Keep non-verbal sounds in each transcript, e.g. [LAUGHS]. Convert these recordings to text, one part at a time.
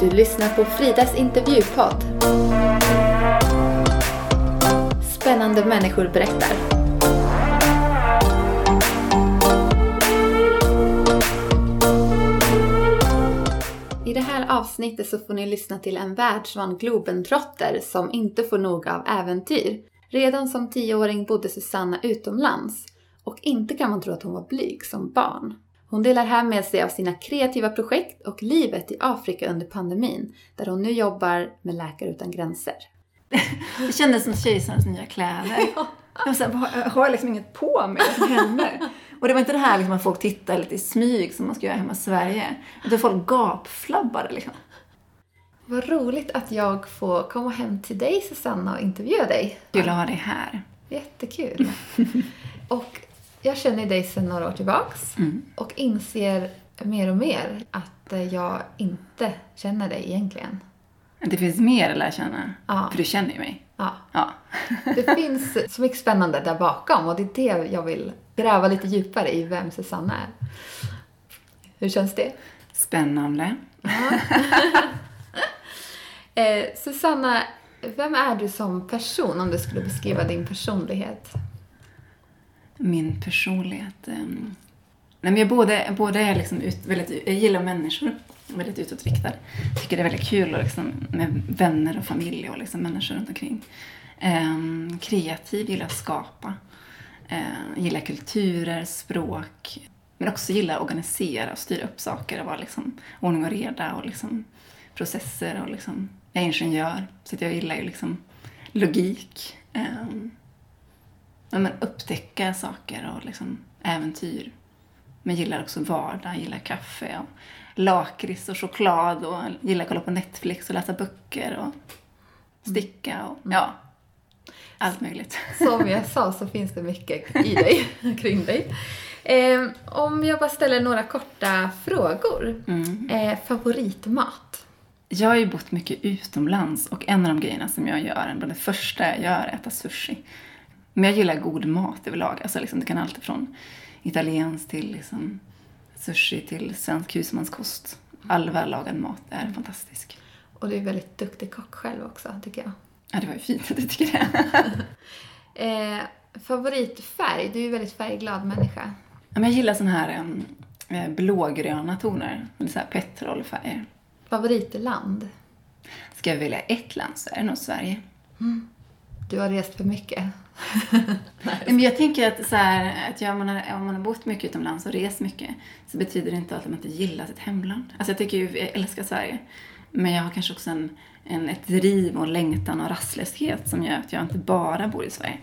Du lyssnar på Fridas intervjupodd. Spännande människor berättar. I det här avsnittet så får ni lyssna till en världsvan globentrotter som inte får nog av äventyr. Redan som tioåring bodde Susanna utomlands och inte kan man tro att hon var blyg som barn. Hon delar här med sig av sina kreativa projekt och livet i Afrika under pandemin, där hon nu jobbar med Läkare Utan Gränser. [LAUGHS] Det kändes som kejsarens nya kläder. Jag så här, jag har liksom inget på mig, vad som händer? Och det var inte det här liksom att folk tittar lite i smyg som man ska göra hemma i Sverige. Utan folk gapflabbade liksom. Vad roligt att jag får komma hem till dig Susanna och intervjua dig. Kul att ha dig här. Jättekul. [LAUGHS] och jag känner dig sedan några år tillbaks Mm. och inser mer och mer att eh, jag inte känner dig egentligen. Det finns mer att lära känna. Ja. För du känner ju mig. Ja, Ja. [LAUGHS] det finns så mycket spännande där bakom och det är det jag vill gräva lite djupare i vem Susanna är. Hur känns det? Spännande. [LAUGHS] Eh, Susanna, vem är du som person om du skulle beskriva din personlighet? Min personlighet. Eh, nej, men jag både, både är liksom ut, väldigt, jag gillar människor, väldigt utåtriktad. Tycker det är väldigt kul och liksom, med vänner och familj och liksom människor runt omkring. Ehm, kreativ, gillar att skapa. Ehm, gillar kulturer, språk. Men också gillar att organisera och styra upp saker och vara liksom ordning och reda och liksom processer och liksom, jag är ingenjör så att jag gillar ju liksom logik. Ehm, men upptäcka saker och liksom äventyr. Men gillar också vardag, gillar kaffe och lakrits och choklad och gillar att kolla på Netflix och läsa böcker och sticka och ja, allt möjligt. Som jag sa så finns det mycket i dig, [LAUGHS] kring dig. Eh, om jag bara ställer några korta frågor. Mm. Eh, favoritmat? Jag har ju bott mycket utomlands och en av de grejerna som jag gör, det första jag gör, är att äta sushi. Men jag gillar god mat överlag. Alltså liksom, det kan allt från italienskt till liksom, sushi till svensk husmanskost. All vällagad mat är fantastisk. Och du är väldigt duktig kock själv också, tycker jag. Ja, det var ju fint att du tycker det. [LAUGHS] Eh, favoritfärg? Du är ju en väldigt färgglad människa. Ja, men jag gillar såna här eh, blågröna toner. Eller så här petrolfärger. Favoritland? Ska jag välja ett land så är det nog Sverige. Du har rest för mycket. [LAUGHS] Nej, Men jag tänker att, så här, att jag, om, man har, om man har bott mycket utomlands och rest mycket så betyder det inte att man inte gillar sitt hemland. Alltså jag tycker ju, jag älskar Sverige. Men jag har kanske också en, en, ett driv och en längtan och rastlöshet som gör att jag inte bara bor i Sverige.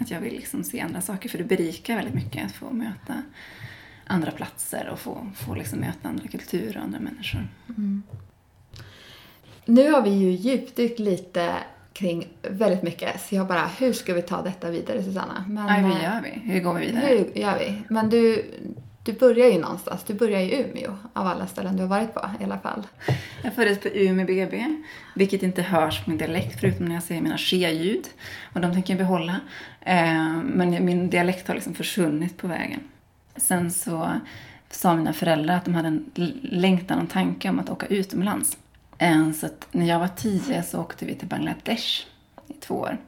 Att jag vill liksom se andra saker för det berikar väldigt mycket att få möta andra platser och få, få liksom möta andra kulturer och andra människor. Mm. Nu har vi ju djupdykt lite kring väldigt mycket, så jag bara, hur ska vi ta detta vidare Susanna? Men, Nej, hur eh, gör vi? Hur går vi vidare? Hur gör vi? Men du, du börjar ju någonstans. Du börjar i Umeå, av alla ställen du har varit på i alla fall. Jag föddes på Umeå BB, vilket inte hörs på min dialekt förutom när jag säger mina she-ljud. Och de tänker jag behålla. Eh, Men min dialekt har liksom försvunnit på vägen. Sen så sa mina föräldrar att de hade en längtan och tanke om att åka utomlands. Eh, så att när jag var tio så åkte vi till Bangladesh i två år.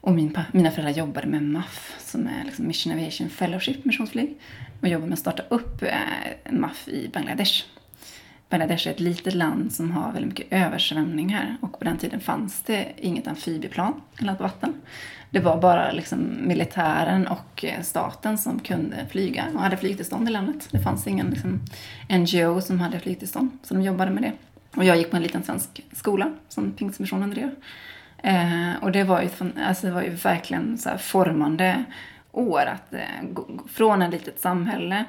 Och min, mina föräldrar jobbade med MAF, som är liksom Mission Aviation Fellowship, missionsflyg. Och jobbade med att starta upp eh, MAF i Bangladesh. Bangladesh är ett litet land som har väldigt mycket översvämningar och på den tiden fanns det inget amfibieplan eller på vatten. Det var bara liksom militären och eh, staten som kunde flyga och hade flygtillstånd i landet. Det fanns ingen liksom, NGO som hade flygtillstånd, så de jobbade med det. Och jag gick på en liten svensk skola som Pingstmissionen drev. Eh, och det var ju, alltså det var ju verkligen så här formande år att eh, gå, från ett litet samhälle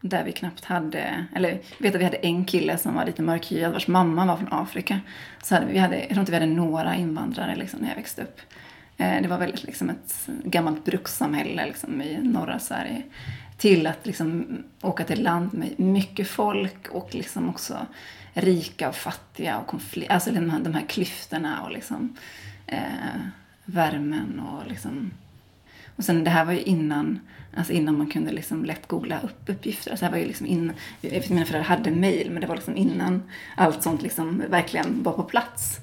där vi knappt hade, eller jag vet att vi hade en kille som var lite mörkhyad vars mamma var från Afrika. Så hade vi, vi hade, jag tror inte vi hade några invandrare liksom, när jag växte upp. Eh, det var väldigt liksom ett gammalt brukssamhälle liksom, i norra Sverige. Till att liksom, åka till land med mycket folk och liksom också rika och fattiga och konflikt, alltså de här, de här klyftorna och liksom, eh, värmen och liksom Och sen det här var ju innan, alltså innan man kunde liksom lätt googla upp uppgifter. Alltså det här var ju liksom innan, jag vet, mina föräldrar hade mail, men det var liksom innan allt sånt liksom verkligen var på plats.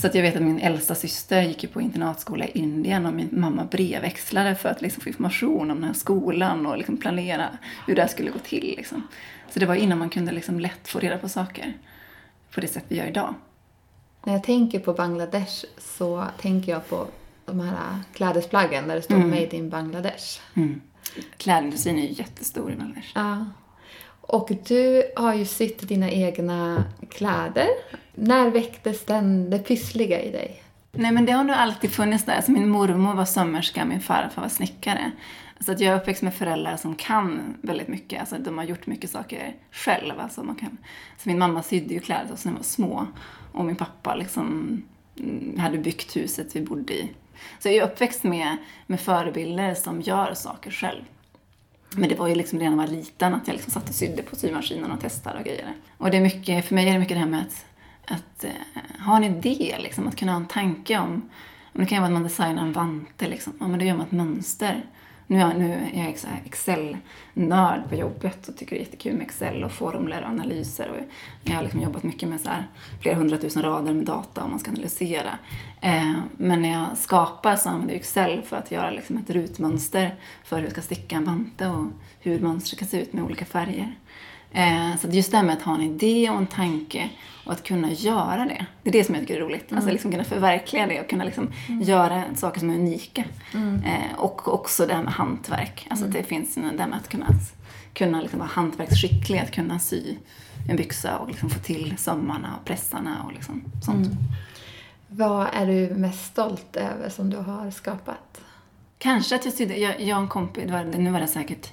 Så att jag vet att min äldsta syster gick ju på internatskola i Indien och min mamma brevväxlade för att liksom få information om den här skolan och liksom planera hur det här skulle gå till. Liksom. Så det var innan man kunde liksom lätt få reda på saker på det sätt vi gör idag. När jag tänker på Bangladesh så tänker jag på de här klädesplaggen där det står Mm. Made in Bangladesh. Mm. Klädindustrin är ju jättestor i Bangladesh. Ja. Och du har ju sytt dina egna kläder. När väcktes den, det pyssliga i dig? Nej men det har nog alltid funnits där. Alltså, min mormor var sömmerska, min farfar var snickare. Så att jag är uppväxt med föräldrar som kan väldigt mycket. Alltså, de har gjort mycket saker själv. Alltså, man kan... så min mamma sydde ju kläder när vi var små. Och min pappa liksom mm, hade byggt huset vi bodde i. Så jag är uppväxt med, med förebilder som gör saker själv. Men det var ju liksom redan när jag var liten att jag liksom satt och sydde på symaskinen och testade och grejer. Och det är mycket, för mig är det mycket det här med att, att eh, ha en idé, liksom, att kunna ha en tanke om, om det kan ju vara att man designar en vante, liksom. ja, men då gör man ett mönster. Nu är jag, nu är jag Excel-nörd på jobbet och tycker det är jättekul med Excel och formler och analyser. Och jag har liksom jobbat mycket med så här flera hundratusen rader med data om man ska analysera. Eh, men när jag skapar så använder jag Excel för att göra liksom ett rutmönster för hur jag ska sticka en vante och hur mönstret kan se ut med olika färger. Eh, så just det här med att ha en idé och en tanke och att kunna göra det. Det är det som jag tycker är roligt. Alltså liksom kunna förverkliga det och kunna liksom göra saker som är unika. Eh, och också det här med hantverk. Alltså att det finns det här med att kunna, kunna liksom vara hantverksskicklig, att kunna sy en byxa och liksom få till sömmarna och pressarna och liksom sånt. Vad är du mest stolt över som du har skapat? Kanske att jag sydde, jag, jag och en kompis, det var, nu var det säkert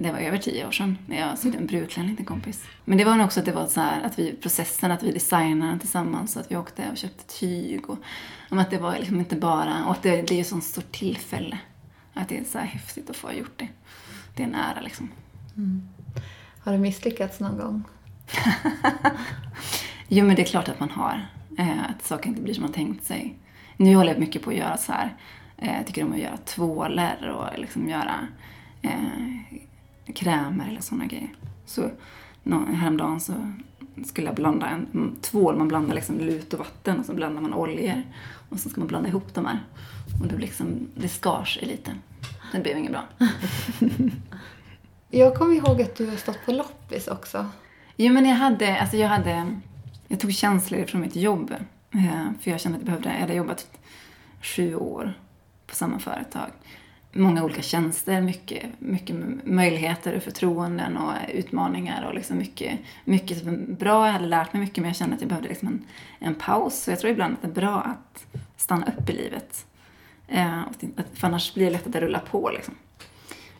det var över tio år sedan när jag sydde en brudklänning till kompis. Men det var nog också att det var så här att vi, processen, att vi designade tillsammans, så att vi åkte och köpte tyg och att det var liksom inte bara, och att det, det är ju sånt stort tillfälle. Att det är så här häftigt att få ha gjort det. Det är en ära liksom. Har du misslyckats någon gång? [LAUGHS] Jo, men det är klart att man har. Eh, att saker inte blir som man tänkt sig. Nu håller jag mycket på att göra så här. Eh, jag tycker om att göra tvålar och liksom göra eh, krämer eller sådana grejer. Så häromdagen så skulle jag blanda en tvål. Man blandar liksom lut och vatten och så blandar man oljor. Och så ska man blanda ihop de här. Och då liksom, det skar sig lite. Det blev inget bra. [LAUGHS] Jag kommer ihåg att du har stått på loppis också. Jo, men jag hade, alltså jag hade, jag tog tjänstledigt från mitt jobb. eh, För jag kände att jag behövde, jag hade jobbat sju år på samma företag. Många olika tjänster, mycket, mycket möjligheter och förtroenden och utmaningar och liksom mycket, mycket som är bra. Jag hade lärt mig mycket men jag kände att jag behövde liksom en, en paus. Så jag tror ibland att det är bra att stanna upp i livet. Eh, För annars blir det lätt att det rullar på liksom.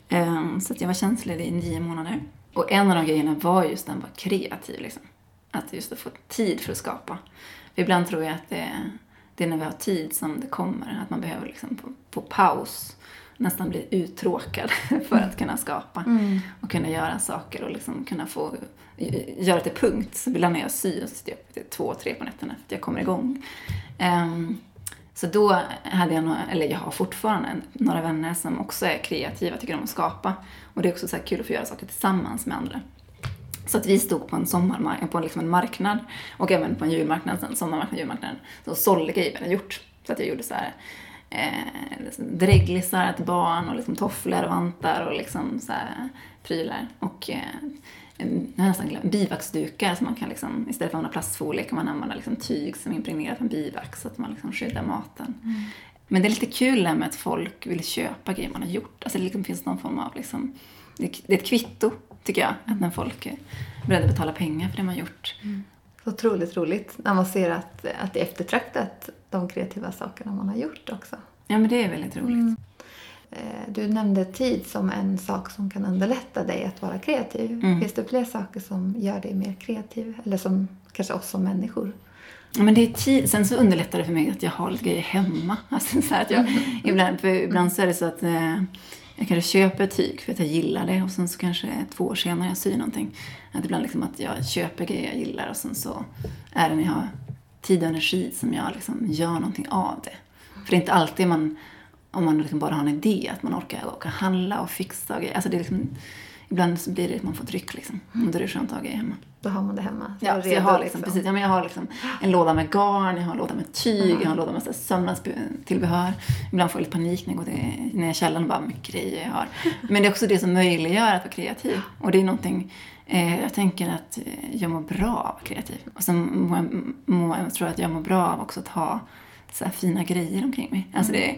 eh, Så att jag var tjänstledig i nio månader. Och en av de grejerna var just den var kreativ. Liksom. Att just att få tid för att skapa. För ibland tror jag att det, det är när vi har tid som det kommer. Att man behöver liksom få, få paus. Nästan bli uttråkad [LAUGHS] för att kunna skapa. Och kunna göra saker och liksom kunna få göra till punkt. Så ibland när jag syr så sitter jag upp till två, tre på nätterna för att jag kommer igång. Ehm, så då hade jag, några, eller jag har fortfarande några vänner som också är kreativa, tycker om att skapa. Och det är också så kul att få göra saker tillsammans med andra. Så att vi stod på en sommarmarknad, på liksom en marknad och även på en julmarknad sen, sommarmarknad, julmarknaden. Så sålde grejer vi hade gjort. Så att jag gjorde så här eh, liksom dreglisar till barn och liksom tofflor och vantar och liksom så här prylar. Och eh, nästan glömt, bivaxdukar som man kan liksom, istället för att använda plastfolie kan man använda liksom tyg som är impregnerat med bivax så att man liksom skyddar maten. Men det är lite kul det här med att folk vill köpa grejer man har gjort. Alltså det liksom finns någon form av liksom, det det är ett kvitto tycker jag, att när folk är beredda att betala pengar för det man har gjort. Så otroligt roligt när man ser att, att det är eftertraktat, de kreativa sakerna man har gjort också. Ja men det är väldigt roligt. Eh, Du nämnde tid som en sak som kan underlätta dig att vara kreativ. Finns det fler saker som gör dig mer kreativ? Eller som kanske oss som människor? Ja, men det är tid. Sen så underlättar det för mig att jag har lite grejer hemma. [LAUGHS] Alltså så att jag, ibland, för ibland så är det så att eh, jag kanske köper ett tyg för att jag gillar det och sen så kanske två år senare jag syr någonting. Att ibland liksom att jag köper grejer jag gillar och sen så är det när jag tid och energi som jag liksom gör någonting av det. För det är inte alltid man om man liksom bara har en idé, att man orkar åka handla och fixa och grejer. Alltså det är liksom, ibland så blir det att man får tryck liksom. Då är det skönt att ha grejer hemma. Då har man det hemma. Så Ja, är så jag har, liksom, precis, ja, men jag har liksom en låda med garn, jag har en låda med tyg, jag har en låda med sömnadstillbehör. Ibland får jag lite panik när jag går till, när jag är i källaren och bara, mycket grejer jag har. Men det är också det som möjliggör att vara kreativ. Och det är någonting, eh, jag tänker att jag mår bra av att vara kreativ. Och sen mår jag, mår, jag tror att jag mår bra av också att ha så här fina grejer omkring mig. Alltså det,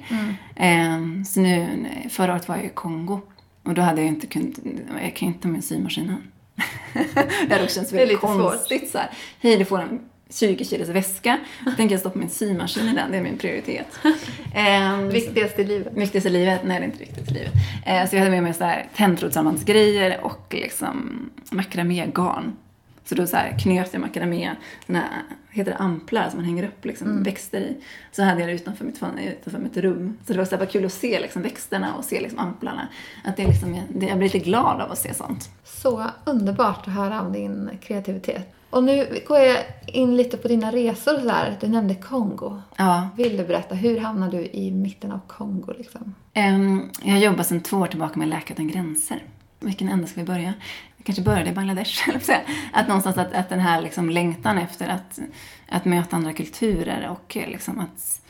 eh, så nu, förra året var jag i Kongo. Och då hade jag inte kunnat, jag kan inte ta med symaskinen. [LAUGHS] det hade också känts väldigt lite svårt. konstigt. Så här. Hej, du får en 20 kilos väska. Tänker jag stoppa min symaskin i den, det är min prioritet. Ehm, Viktigast i livet. Viktigast i livet? Nej, det är inte viktigast i livet. Eh, så jag hade med mig så här tändtrådsarmbandsgrejer och liksom makramégarn. Så då så här knöt jag makramé, såna här, heter det amplar som man hänger upp liksom, växter i. Så hade jag det utanför mitt, utanför mitt rum. Så det var så här, bara kul att se liksom, växterna och se liksom, amplarna. Att det liksom, det, jag blir lite glad av att se sånt. Så underbart att höra om din kreativitet. Och nu går jag in lite på dina resor och så här. Du nämnde Kongo. Ja, Vill du berätta, hur hamnade du i mitten av Kongo liksom? Ehm, Jag jobbar sedan två år tillbaka med Läkare Utan Gränser. Vilken ände ska vi börja? Vi kanske började i Bangladesh. [LAUGHS] Att någonstans att, att den här liksom längtan efter att, att möta andra kulturer och liksom att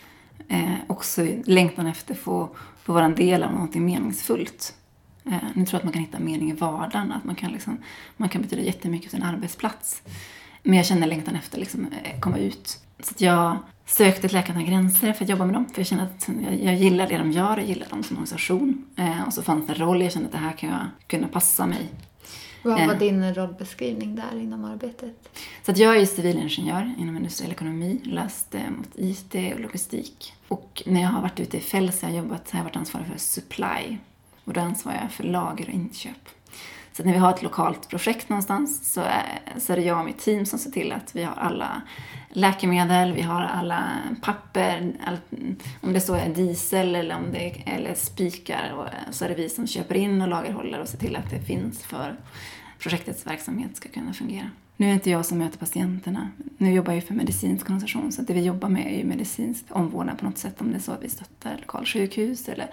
eh, också längtan efter att få, få vara en del av någonting meningsfullt. Eh, nu tror jag att man kan hitta mening i vardagen, att man kan, liksom, man kan betyda jättemycket för sin arbetsplats. Men jag känner längtan efter liksom, eh, komma ut. Så att jag sökte till Läkare Utan Gränser för att jobba med dem. För jag kände att jag, jag gillar det de gör, jag gillar dem som organisation. Eh, och så fanns det en roll, jag kände att det här kan jag kunna passa mig. Vad var Eh. din rollbeskrivning där inom arbetet? Så att jag är civilingenjör inom industriell ekonomi, läst eh, mot IT och logistik. Och när jag har varit ute i fält så har jag jobbat, så har jag varit ansvarig för supply. Och då ansvarar jag för lager och inköp. Så att när vi har ett lokalt projekt någonstans så är, så är det jag och mitt team som ser till att vi har alla läkemedel, vi har alla papper, all, om det så är diesel eller om det eller spikar och, så är det vi som köper in och lagerhåller och ser till att det finns för projektets verksamhet ska kunna fungera. Nu är det inte jag som möter patienterna. Nu jobbar jag ju för medicinsk organisation så det vi jobbar med är ju medicinsk omvårdnad på något sätt. Om det är så att vi stöttar lokalsjukhus eller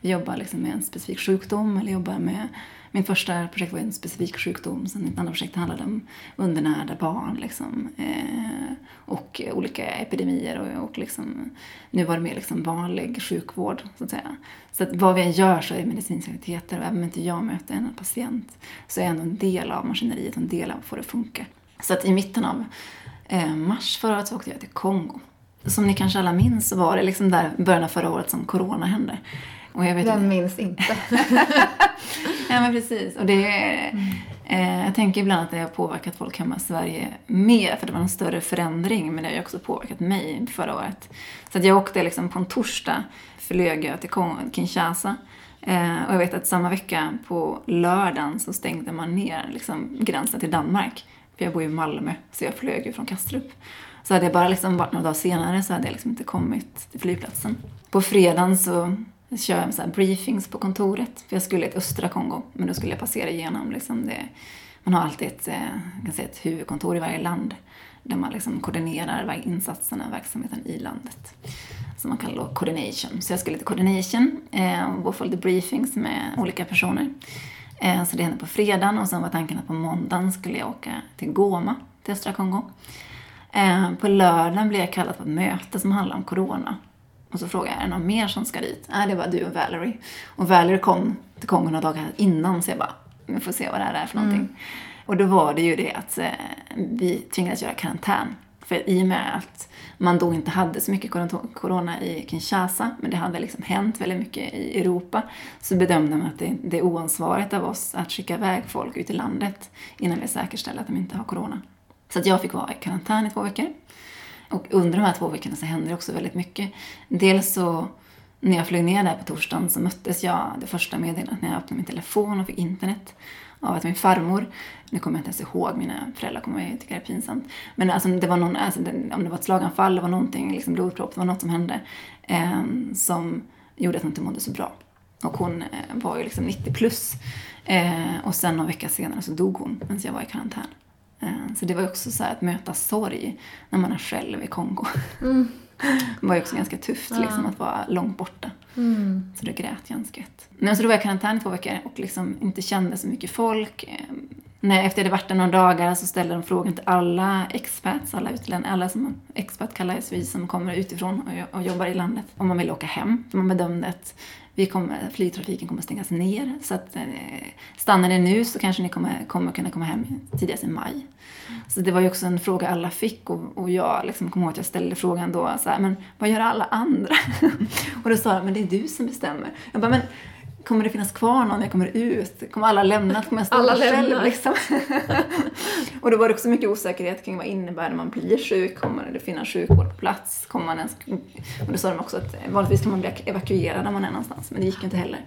vi jobbar liksom med en specifik sjukdom eller jobbar med min första projekt var en specifik sjukdom, sen mitt andra projekt handlade om undernärda barn liksom, eh, och olika epidemier och, och liksom, nu var det mer liksom vanlig sjukvård så att säga. Så att vad vi än gör så är medicinska aktiviteter och även om inte jag möter en patient så är jag ändå en del av maskineriet och en del av att få det att funka. Så att i mitten av eh, mars förra året så åkte jag till Kongo. Som ni kanske alla minns så var det liksom där början av förra året som corona hände. Och jag vet Vem minns inte? [LAUGHS] Ja, men precis. Och det, eh, jag tänker ibland att det har påverkat folk hemma i Sverige mer, för det var en större förändring, men det har ju också påverkat mig förra året. Så att jag åkte liksom på en torsdag, flög jag till Kinshasa. Eh, och jag vet att samma vecka på lördagen så stängde man ner liksom, gränsen till Danmark. För jag bor ju i Malmö, så jag flög ju från Kastrup. Så hade jag bara liksom varit några dagar senare så hade jag liksom inte kommit till flygplatsen. På fredagen så kör jag så här briefings på kontoret. För jag skulle till östra Kongo, men då skulle jag passera igenom liksom det. Man har alltid ett, eh, kan säga ett huvudkontor i varje land där man liksom koordinerar insatserna och verksamheten i landet. Som man kallar då coordination. Så jag skulle till coordination eh, och få lite briefings med olika personer. Eh, så det hände på fredagen och sen var tanken att på måndagen skulle jag åka till Goma, till östra Kongo. Eh, på lördagen blev jag kallad på ett möte som handlade om corona. Och så frågade jag, är det någon mer som ska dit? Nej, det var du och Valerie. Och Valerie kom till Kongo några dagar innan, så jag bara, vi får se vad det här är för någonting. Och då var det ju det att eh, vi tvingades göra karantän. För i och med att man då inte hade så mycket corona i Kinshasa, men det hade liksom hänt väldigt mycket i Europa, så bedömde man att det, det är oansvarigt av oss att skicka iväg folk ut i landet innan vi säkerställer att de inte har corona. Så att jag fick vara i karantän i två veckor. Och under de här två veckorna så hände det också väldigt mycket. Dels så, när jag flög ner där på torsdagen så möttes jag det första meddelandet när jag öppnade min telefon och fick internet av att min farmor, nu kommer jag inte ens ihåg, mina föräldrar kommer jag tycka det är pinsamt. Men alltså det var någon, alltså, om det var ett slaganfall, det var någonting, liksom blodpropp, det var något som hände eh, som gjorde att hon inte mådde så bra. Och hon eh, var ju liksom 90 plus. Eh, och sen någon vecka senare så dog hon medan jag var i karantän. Eh, Så det var också så här att möta sorg när man är själv i Kongo. Det [LAUGHS] var ju också ganska tufft liksom, att vara långt borta. Mm. Så då grät jag en skvätt. Men så då var jag i karantän i två veckor och liksom inte kände så mycket folk. Ehm, När jag efter det hade varit där några dagar så ställde de frågan till alla expats, alla utlänningar, alla som expat kallas vi som kommer utifrån och, och jobbar i landet, om man vill åka hem. För man bedömde att vi kommer, flygtrafiken kommer stängas ner. Så att eh, stannar ni nu så kanske ni kommer, kommer kunna komma hem tidigast i maj. Så det var ju också en fråga alla fick och, och jag liksom kom ihåg att jag ställde frågan då så här, men vad gör alla andra? [LAUGHS] och då sa de, men det är du som bestämmer. Jag bara, men kommer det finnas kvar någon när jag kommer ut? Kommer alla lämna? Kommer jag stå Alla själv lämnar. liksom? [LAUGHS] och då var det också mycket osäkerhet kring vad innebär det när man blir sjuk? Kommer det finnas sjukvård på plats? Kommer man ens... Och då sa de också att vanligtvis kan man bli evakuerad när man är någonstans, men det gick ju inte heller.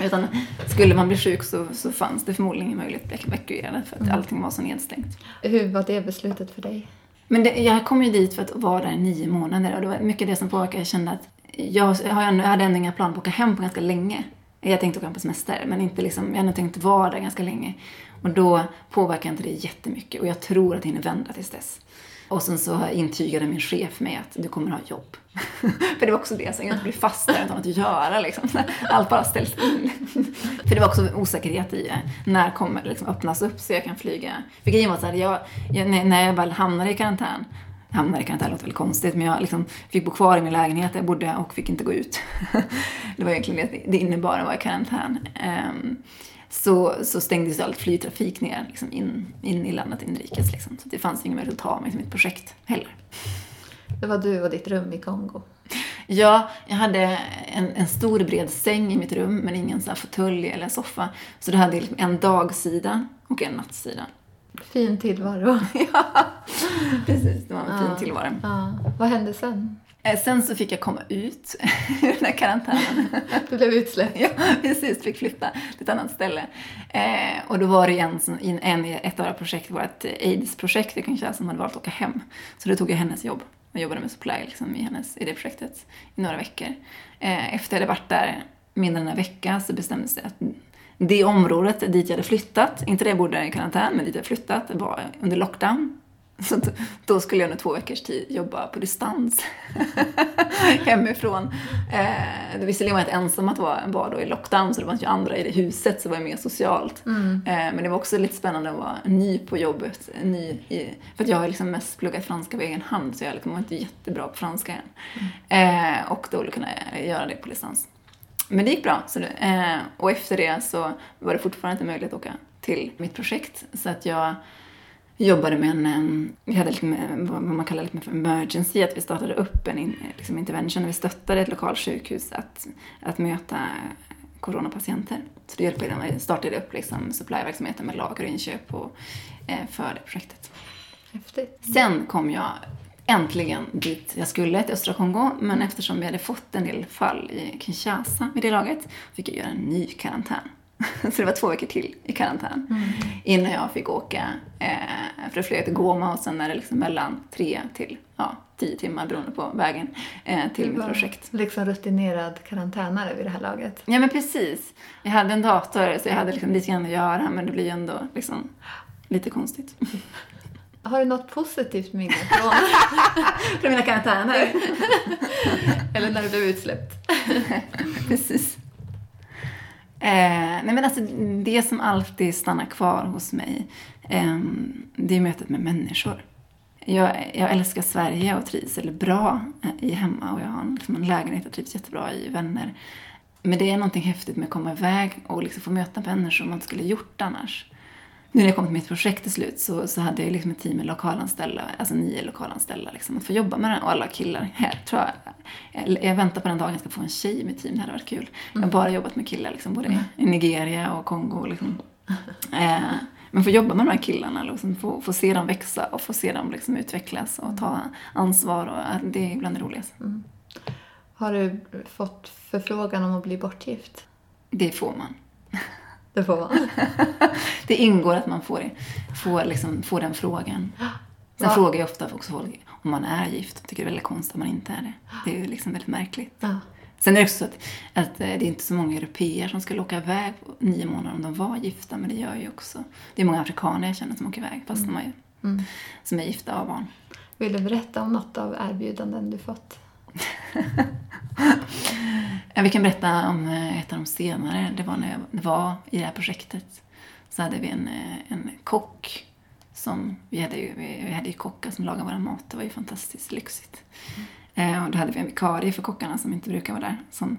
Utan skulle man bli sjuk så, så fanns det förmodligen ingen möjlighet att bli evakuerad för att allting var så nedstängt. Hur var det beslutet för dig? Men det, jag kom ju dit för att vara där i nio månader och det var mycket det som påverkade. Jag kände att jag, jag hade ändå inga planer på att åka hem på ganska länge. Jag tänkte åka hem på semester, men inte liksom, jag hade tänkt vara där ganska länge. Och då påverkar inte det jättemycket och jag tror att det hinner vända tills dess. Och sen så intygade min chef mig att du kommer ha jobb. [LAUGHS] För det var också det, så jag inte bli fast där utan något att göra liksom. [LAUGHS] Allt bara ställs in. [LAUGHS] För det var också osäkerhet i när kommer det liksom öppnas upp så jag kan flyga. För grejen var så här, jag, jag, när jag väl hamnade i karantän hamnade i karantän, låter väl konstigt, men jag liksom fick bo kvar i min lägenhet där jag bodde och fick inte gå ut. [LAUGHS] det var egentligen det det innebar att vara i karantän. Ehm, så, så stängdes all flygtrafik ner liksom in, in i landet inrikes. Liksom. Så det fanns ingen möjlighet att ta mig till mitt projekt heller. Det var du och ditt rum i Kongo. Ja, jag hade en, en stor bred säng i mitt rum men ingen så här fåtölj eller soffa. Så det hade liksom en dagsida och en nattsida. Fin tillvaro. [LAUGHS] ja, precis. Det var en fin Ja. tillvaro. Ja. Vad hände sen? Eh, Sen så fick jag komma ut [LAUGHS] ur den här karantänen. [LAUGHS] Du blev utsläppt. Ja, precis. Fick flytta till ett annat ställe. Eh, och då var det en, en i ett av våra projekt, vårt aids-projekt i Kinshasa, som hade valt att åka hem. Så då tog jag hennes jobb. Jag jobbade med supply liksom, i, hennes, i det projektet i några veckor. Eh, efter jag hade varit där mindre än en vecka så bestämdes det att det området dit jag hade flyttat, inte där jag bodde i karantän, men dit jag flyttat, var under lockdown. [LAUGHS] Så då skulle jag under två veckors tid jobba på distans [LAUGHS] hemifrån. Eh, visserligen var jag inte ensam att vara, vara då i lockdown, så det var ju andra i det huset, så var mer socialt. Eh, men det var också lite spännande att vara ny på jobbet. Ny i, för jag har liksom mest pluggat franska på egen hand, så jag liksom var inte jättebra på franska än. Eh, och då kunna göra det på distans. Men det gick bra. Så eh, och efter det så var det fortfarande inte möjligt att åka till mitt projekt. Så att jag jobbade med en, vi hade lite med, vad man kallar lite för emergency, att vi startade upp en in, liksom intervention, vi stöttade ett lokalt sjukhus att, att möta coronapatienter. Så det hjälpte dem, vi startade upp liksom supplyverksamheten med lager och inköp och, eh, för det projektet. Häftigt. Sen kom jag äntligen dit jag skulle, till östra Kongo. Men eftersom vi hade fått en del fall i Kinshasa vid det laget fick jag göra en ny karantän. [LAUGHS] Så det var två veckor till i karantän. Innan jag fick åka, eh, för jag flög till Goma och sen är det liksom mellan tre till ja, tio timmar beroende på vägen eh, till Du mitt projekt. liksom rutinerad karantänare vid det här laget. Ja men precis. Jag hade en dator så jag hade liksom lite grann att göra men det blir ju ändå liksom lite konstigt. [LAUGHS] Har du något positivt minne från, [LAUGHS] För mina karantäner. [LAUGHS] eller när du blev utsläppt? [LAUGHS] Precis. Eh, nej men alltså det som alltid stannar kvar hos mig, eh, det är mötet med människor. Jag, jag älskar Sverige och trivs väldigt bra eh, i hemma och jag har en, liksom en lägenhet och trivs jättebra i vänner. Men det är någonting häftigt med att komma iväg och liksom få möta människor som man inte skulle gjort annars. Nu när jag kom till mitt projekt till slut så, så hade jag liksom ett team med lokalanställda, alltså nio lokalanställda, liksom, att få jobba med det och alla killar här, tror jag. Jag, väntar på den dagen jag ska få en tjej i mitt team, det hade varit kul. Jag har bara jobbat med killar, liksom, både i Nigeria och Kongo. Liksom. Eh, men få jobba med de här killarna, liksom, få, få se dem växa och få se dem liksom, utvecklas och ta ansvar, och, det är bland det roligaste. Har du fått förfrågan om att bli bortgift? Det får man. Det får man. [LAUGHS] Det ingår att man får, får, liksom, får den frågan. Sen Va? frågar jag ofta också folk om man är gift. Tycker det är väldigt konstigt om man inte är det. Det är ju liksom väldigt märkligt. Ja. Sen är det också så att, att eh, det är inte så många europeer som skulle åka iväg på nio månader om de var gifta, men det gör ju också. Det är många afrikaner jag känner som åker iväg, fast de är, Mm. som är gifta och har barn. Vill du berätta om något av erbjudanden du fått? [LAUGHS] Mm. Vi kan berätta om eh, ett av de senare. Det var när jag var i det här projektet. Så hade vi en, eh, en kock som, vi hade ju, vi hade ju kockar som lagade vår mat. Det var ju fantastiskt lyxigt. Mm. och då hade vi en vikarie för kockarna som inte brukar vara där. Som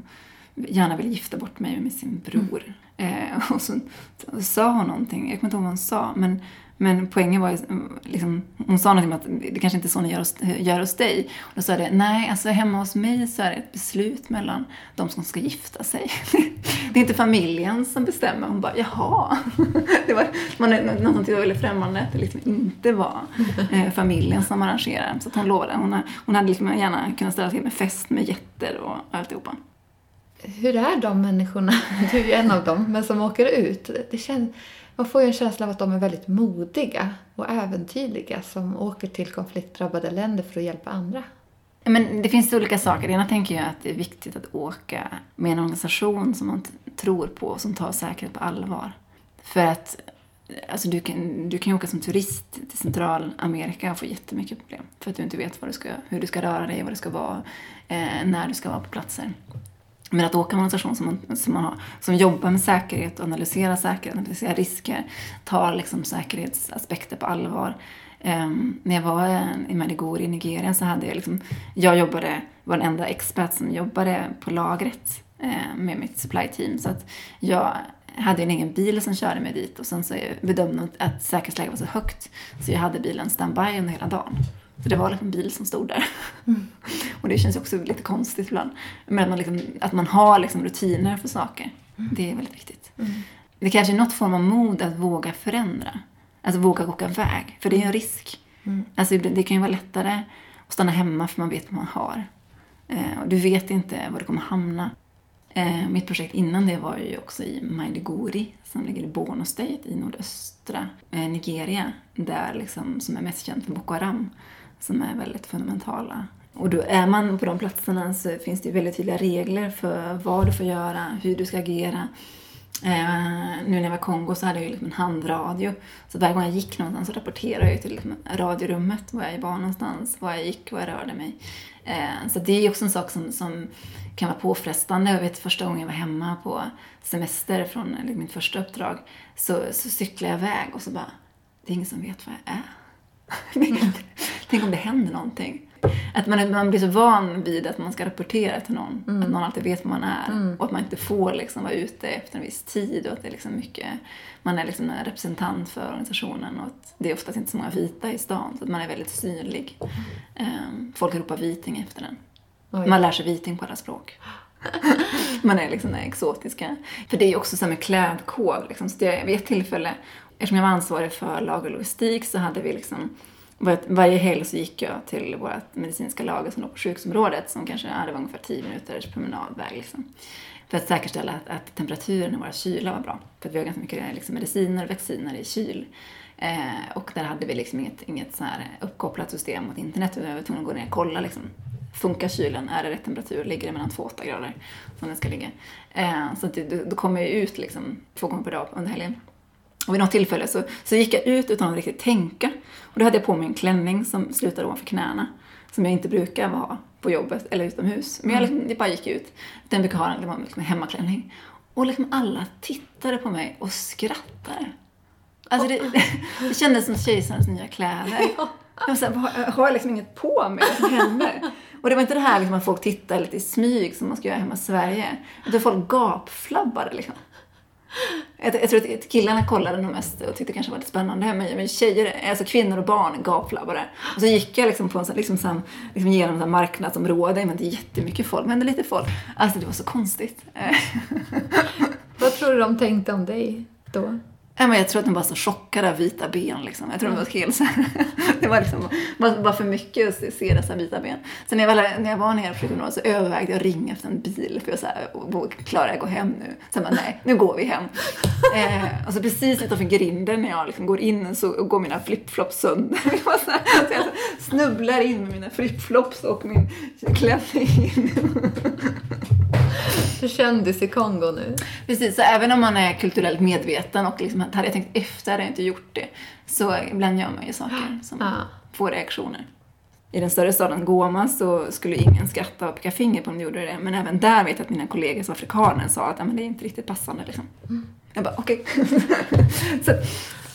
gärna ville gifta bort mig med sin bror. Mm. Eh, och så, så sa hon någonting, jag kommer inte ihåg vad hon sa, men men poängen var ju, liksom, hon sa någonting om att det kanske inte är så ni gör hos, gör hos dig. Och då sa det, nej, alltså hemma hos mig så är det ett beslut mellan de som ska gifta sig. [LAUGHS] det är inte familjen som bestämmer. Hon bara, jaha. [LAUGHS] det var man, någonting som var väldigt främmande, att det liksom inte var eh, familjen som arrangerar. Så att hon lovade, hon, hon hade liksom gärna kunnat ställa till med fest med jätter och alltihopa. Hur är de människorna, du är ju en av dem, men som åker ut? Det känns man får ju en känsla av att de är väldigt modiga och äventyrliga som åker till konfliktdrabbade länder för att hjälpa andra. Men det finns olika saker. Det ena tänker jag att det är viktigt att åka med en organisation som man tror på och som tar säkerhet på allvar. För att alltså du, kan, du kan ju åka som turist till Centralamerika och få jättemycket problem. För att du inte vet vad du ska, hur du ska röra dig, vad du ska vara, eh, när du ska vara på platser. Men att åka med en organisation som, man, som, man har, som jobbar med säkerhet och analyserar säkerhet, analyserar risker, tar liksom säkerhetsaspekter på allvar. Um, när jag var eh, i Madigori i Nigeria så hade jag liksom, jag jobbade, var den enda expert som jobbade på lagret eh, med mitt supply team. Så att jag hade en egen bil som körde mig dit och sen så bedömde att säkerhetsläget var så högt så jag hade bilen standby under hela dagen. Så det var liksom en bil som stod där. Mm. och det känns också lite konstigt ibland. Men att man, liksom, att man har liksom rutiner för saker. Mm. Det är väldigt viktigt. Mm. Det kanske är något form av mod att våga förändra. Alltså våga åka iväg. För det är en risk. Mm. Alltså det kan ju vara lättare att stanna hemma för man vet vad man har. Eh, och du vet inte var du kommer hamna. Eh, mitt projekt innan det var ju också i Maiduguri som ligger i Borno State i nordöstra eh, Nigeria. Där liksom, som är mest känt för Boko Haram som är väldigt fundamentala. Och då är man på de platserna så finns det väldigt tydliga regler för vad du får göra, hur du ska agera. Eh, nu när jag var i Kongo så hade jag ju liksom en handradio. Så varje gång jag gick någonstans så rapporterade jag till liksom radiorummet var jag var någonstans, var jag gick, var jag rörde mig. Eh, så det är också en sak som, som kan vara påfrestande. Jag vet första gången jag var hemma på semester från eller mitt första uppdrag så, så cyklade jag iväg och så bara, det är ingen som vet var jag är. [LAUGHS] Tänk om det händer någonting. Att man, man blir så van vid att man ska rapportera till någon. Mm. Att någon alltid vet vad man är. Mm. Och att man inte får liksom vara ute efter en viss tid. Och att det är liksom mycket, man är liksom en representant för organisationen. Och att det är oftast inte så många vita i stan. Så att man är väldigt synlig. Um, folk ropar viting efter den. Oj. Man lär sig viting på alla språk. [LAUGHS] man är liksom den exotiska. För det är ju också så med klädkod. Liksom. Så det, vid ett tillfälle eftersom jag var ansvarig för lagerlogistik så hade vi liksom varje helg så gick jag till vårt medicinska lager som låg på sjukhusområdet som kanske ja, det var ungefär 10 minuters promenadväg. Liksom. För att säkerställa att, att temperaturen i våra kylar var bra. För att vi har ganska mycket liksom, mediciner och vacciner i kyl. Eh, och där hade vi liksom inget, inget så här uppkopplat system mot internet utan vi var tvungna att gå ner och kolla liksom. Funkar kylen? Är det rätt temperatur? Ligger det mellan 2 och 8 grader som den ska ligga? Eh, så att det, då kommer jag ut liksom två gånger per dag under helgen. Och vid något tillfälle så, så gick jag ut utan att riktigt tänka. Och då hade jag på mig en klänning som slutade ovanför knäna. Som jag inte brukar ha på jobbet eller utomhus. Men jag, liksom, jag bara gick ut. Den brukar ha en, var liksom en hemmaklänning. Och liksom alla tittade på mig och skrattade. Alltså det, det, [LAUGHS] det kändes som kejsarens nya kläder. Jag, så här, har jag liksom inget på mig? Vad som händer? Och det var inte det här liksom att folk tittar lite i smyg som man ska göra hemma i Sverige. Utan folk gapflabbade liksom. Jag, jag, tror att killarna kollade nog mest och tyckte kanske var lite spännande. Men, men tjejer, alltså kvinnor och barn gapflabbade. Och så gick jag liksom, på en, liksom, sån, liksom genom ett marknadsområde med jättemycket folk, men lite folk. Alltså det var så konstigt. [LAUGHS] Vad tror du de tänkte om dig då? Men jag tror att de var så chockade av vita ben. Liksom. Jag tror mm. de var helt så här, [LAUGHS] Det var liksom bara för mycket att se dessa vita ben. Sen när jag var, när jag var nere på sjukhuset så övervägde jag att ringa efter en bil. För jag så här, klarar jag gå hem nu? Sen bara, nej, nu går vi hem. [LAUGHS] eh, och så precis utanför grinden när jag liksom går in så går mina flipflops sönder. [LAUGHS] så, jag snubblar in med mina flipflops och min klänning. Du kändis i Kongo nu. Precis, så även om man är kulturellt medveten och liksom, hade jag tänkt efter hade jag inte gjort det. Så ibland gör man ju saker [GASPS] som ja. får reaktioner. i den större staden Goma så skulle ingen skratta och peka finger på om de gjorde det. Men även där vet jag att mina kollegor som afrikaner sa att men det är inte riktigt passande. Liksom. Mm. Jag bara, okej. [LAUGHS] så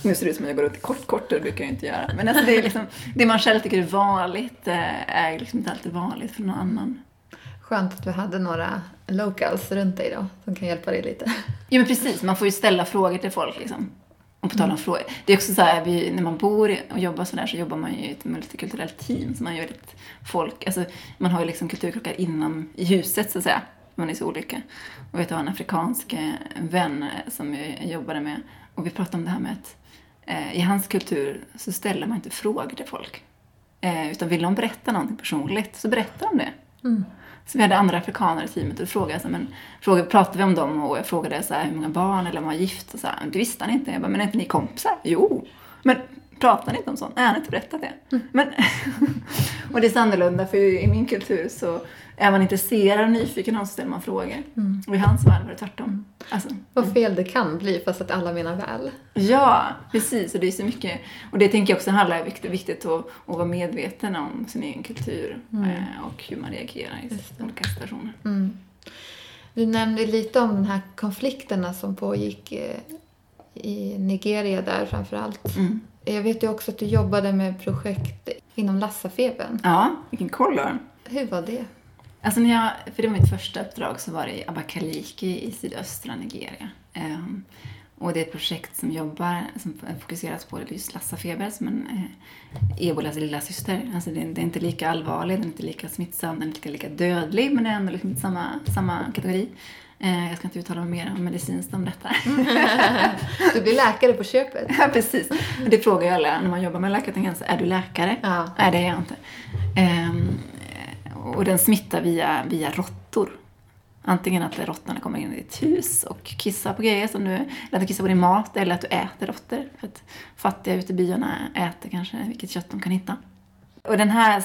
nu ser det ut som att jag går runt i kort, kort det brukar jag inte göra. Men alltså, det, är liksom, det man själv tycker är vanligt eh, är liksom inte alltid vanligt för någon annan. Skönt att du hade några locals runt dig då, som kan hjälpa dig lite. [LAUGHS] Ja men precis, man får ju ställa frågor till folk liksom. Och på tal om frågor. Det är också så här, vi, när man bor och jobbar sådär så jobbar man ju i ett multikulturellt team. Så man gör ett folk, alltså man har ju liksom kulturkrockar inom i huset så att säga. Man är så olika. Och jag har en afrikansk eh, vän eh, som jag jobbade med. Och vi pratade om det här med att eh, i hans kultur så ställer man inte frågor till folk. Eh, utan vill de berätta någonting personligt så berättar de det. Mm. Så vi hade andra afrikaner i teamet och frågade, så, men, frågade, pratade vi om dem och jag frågade så här, hur många barn eller om man var gift och så här, det visste han inte. Jag bara, men är inte ni kompisar? Jo. Men pratar ni inte om sånt? Nej, han har inte berättat det. Men, [LAUGHS] och det är så annorlunda för i min kultur så är man intresserad och nyfiken så ställer man frågor. Och i hans värld var det tvärtom. Alltså, Vad fel det kan bli fast att alla menar väl. Ja, precis. Och det är så mycket. Och det tänker jag också handlar om viktigt, viktigt att, att vara medveten om sin egen kultur eh, och hur man reagerar i olika situationer. Mm. Du nämnde lite om de här konflikterna som pågick eh, i Nigeria där framför allt. Mm. Jag vet ju också att du jobbade med projekt inom Lassafebern. Ja, vilken koll. Hur var det? Alltså när jag, för det var mitt första uppdrag, så var det i Abakaliki i sydöstra Nigeria. Ehm, och det är ett projekt som jobbar, som fokuseras på just Lassafeber som en eh, ebolas lilla syster. Alltså det, det är inte lika allvarlig, den är inte lika smittsam, den är inte lika dödlig, men det är ändå liksom samma, samma kategori. Eh, jag ska inte uttala mig mer om medicinskt om detta. [LAUGHS] Du blir läkare på köpet. ja, precis. Det frågar ju alla när man jobbar med läkartangent, är du läkare? Ja. Nej, det är jag inte. Ehm, och den smittar via, via råttor. Antingen att råttorna kommer in i ditt hus och kissar på grejer som du, eller att du kissar på din mat, eller att du äter råttor. För att fattiga ute i byarna äter kanske vilket kött de kan hitta. Och den här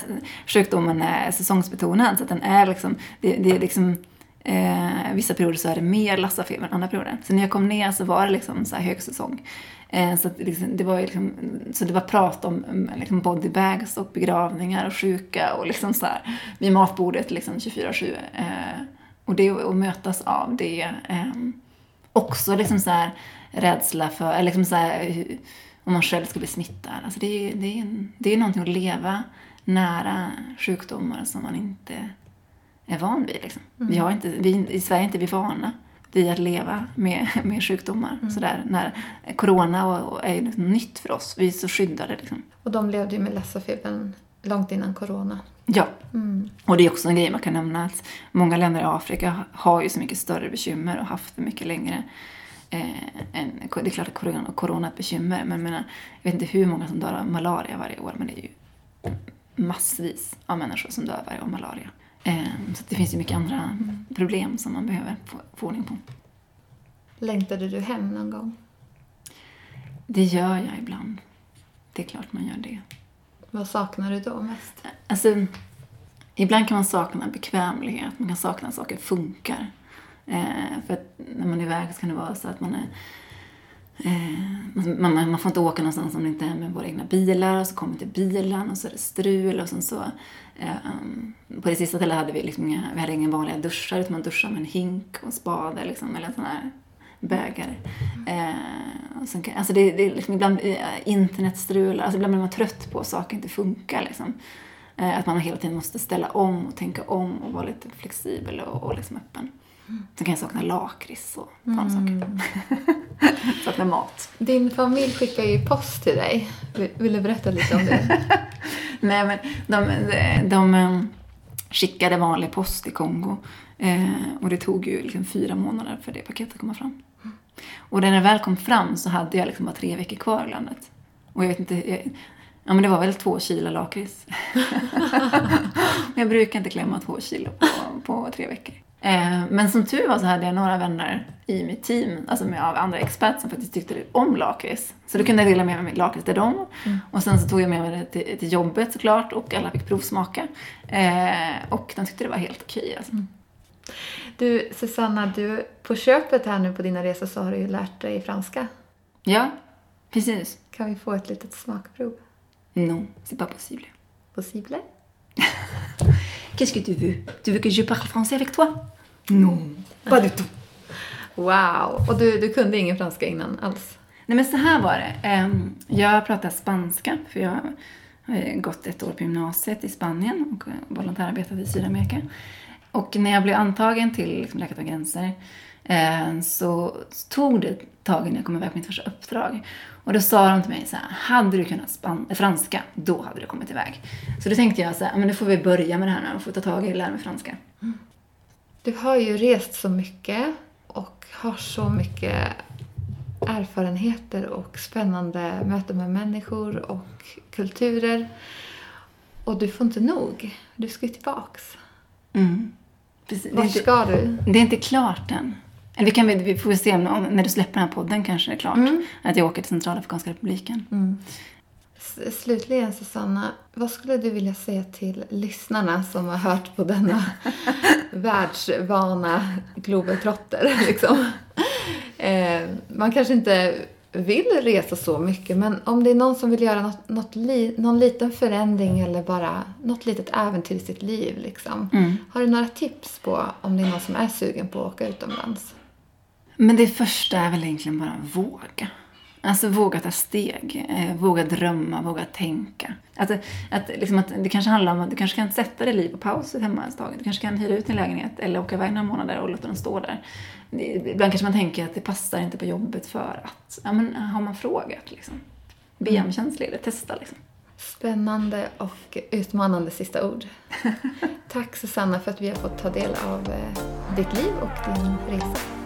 sjukdomen är säsongsbetonad, så att den är liksom, det, det är liksom Eh, vissa perioder så är det mer lassafeber än andra perioder. Så när jag kom ner så var det liksom så här högsäsong. Eh, så, att liksom, det var liksom, så det var prat om mm, liksom bodybags och begravningar och sjuka och liksom så här vid matbordet liksom 24-7. Eh, och det att mötas av det. Eh, också liksom så här rädsla för, eller liksom så här, eh, om man själv ska bli smittad. Alltså det, är, det, är, det är någonting att leva nära sjukdomar som man inte är van vid. Liksom. Vi har inte, vi, I Sverige är inte vi vana vid att leva med, [LAUGHS] med sjukdomar. Sådär, när corona och, och är liksom nytt för oss. Vi är så skyddade. Liksom. Och de levde ju med Lassafebern långt innan corona. Ja, Mm. och det är också en grej man kan nämna att många länder i Afrika har ju så mycket större bekymmer och haft det mycket längre. Eh, än, det är klart att corona, corona är ett bekymmer, men jag, menar, jag vet inte hur många som dör av malaria varje år, men det är ju massvis av människor som dör varje år av malaria. Eh, så det finns ju mycket andra problem som man behöver få, ordning på. Längtade du hem någon gång? Det gör jag ibland. Det är klart man gör det. Vad saknar du då mest? Alltså, ibland kan man sakna bekvämlighet, man kan sakna att saker funkar. Eh, för att när man är iväg så kan det vara så att man är Eh, man, man, man får inte åka någonstans om det inte är med våra egna bilar och så kommer till bilen och så är det strul och sen så eh, um, på det sista stället hade vi liksom inga, vi hade inga vanliga duschar utan man duschar med en hink och en spade liksom, eller en sån här bägare. Eh, och sen alltså det, det är liksom ibland eh, internetstrul, alltså ibland blir man trött på att saker inte funkar liksom. Eh, att man hela tiden måste ställa om och tänka om och vara lite flexibel och, och liksom öppen. Sen kan jag sakna lakrits och sådana saker. [LAUGHS] sakna mat. Din familj skickar ju post till dig. Vill, du berätta lite om det? [LAUGHS] Nej, men de, de, de eh, skickade vanlig post i Kongo. Eh, och det tog ju liksom fyra månader för det paketet att komma fram. Och när det väl kom fram så hade jag liksom bara tre veckor kvar i landet. Och jag vet inte, jag, ja men det var väl två kilo lakrits. [LAUGHS] Jag brukar inte klämma två kilo på, på tre veckor. Eh, men som tur var så hade jag några vänner i mitt team, alltså med av andra experter som faktiskt tyckte om lakrits. Så då kunde jag dela med mig lakrits till dem. Och sen så tog jag med mig det till, till jobbet såklart och alla fick provsmaka. Eh, och de tyckte det var helt okej alltså. Du, Susanna, du, på köpet här nu på dina resor så har du ju lärt dig franska. Ja, precis. Kan vi få ett litet smakprov? Non, c'est pas possible. Possible? Qu'est-ce que tu veux? Tu veux que je parle français avec toi? Non, pas du tout. Wow! Och du, du kunde ingen franska innan alls? Nej men så här var det. Ehm, Jag pratar spanska för jag har gått ett år på gymnasiet i Spanien och volontärarbetat i Sydamerika. Och när jag blev antagen till liksom Läkare utan gränser så tog det ett tag innan jag kom iväg på mitt första uppdrag. Och då sa de till mig så här, hade du kunnat franska, då hade du kommit iväg. Så då tänkte jag så här, men nu får vi börja med det här nu och få ta tag i och lära mig franska. Du har ju rest så mycket och har så mycket erfarenheter och spännande möten med människor och kulturer. Och du får inte nog. Du ska ju tillbaks. Mm. Precis. Vart ska du? det är inte klart än. Eller vi, kan, vi får se om, om, när du släpper den här podden kanske det är klart. Att jag åker till Centralafrikanska republiken. S- Slutligen Susanna, vad skulle du vilja säga till lyssnarna som har hört på denna [LAUGHS] världsvana globetrotter? [LAUGHS] Liksom? Eh, man kanske inte vill resa så mycket, men om det är någon som vill göra något, något li, någon liten förändring eller bara något litet äventyr i sitt liv, liksom. har du några tips på om det är någon som är sugen på att åka utomlands? Men det första är väl egentligen bara våga. Alltså våga ta steg, eh, våga drömma, våga tänka. Att, att, liksom att det kanske handlar om att du kanske kan sätta ditt liv på paus hemma ett tag. Du kanske kan hyra ut din lägenhet eller åka iväg några månader och låta den stå där. Ibland kanske man tänker att det passar inte på jobbet för att, ja men har man frågat liksom. Be om tjänstledigt, testa liksom. Spännande och utmanande sista ord. [LAUGHS] Tack Susanna för att vi har fått ta del av eh, ditt liv och din resa.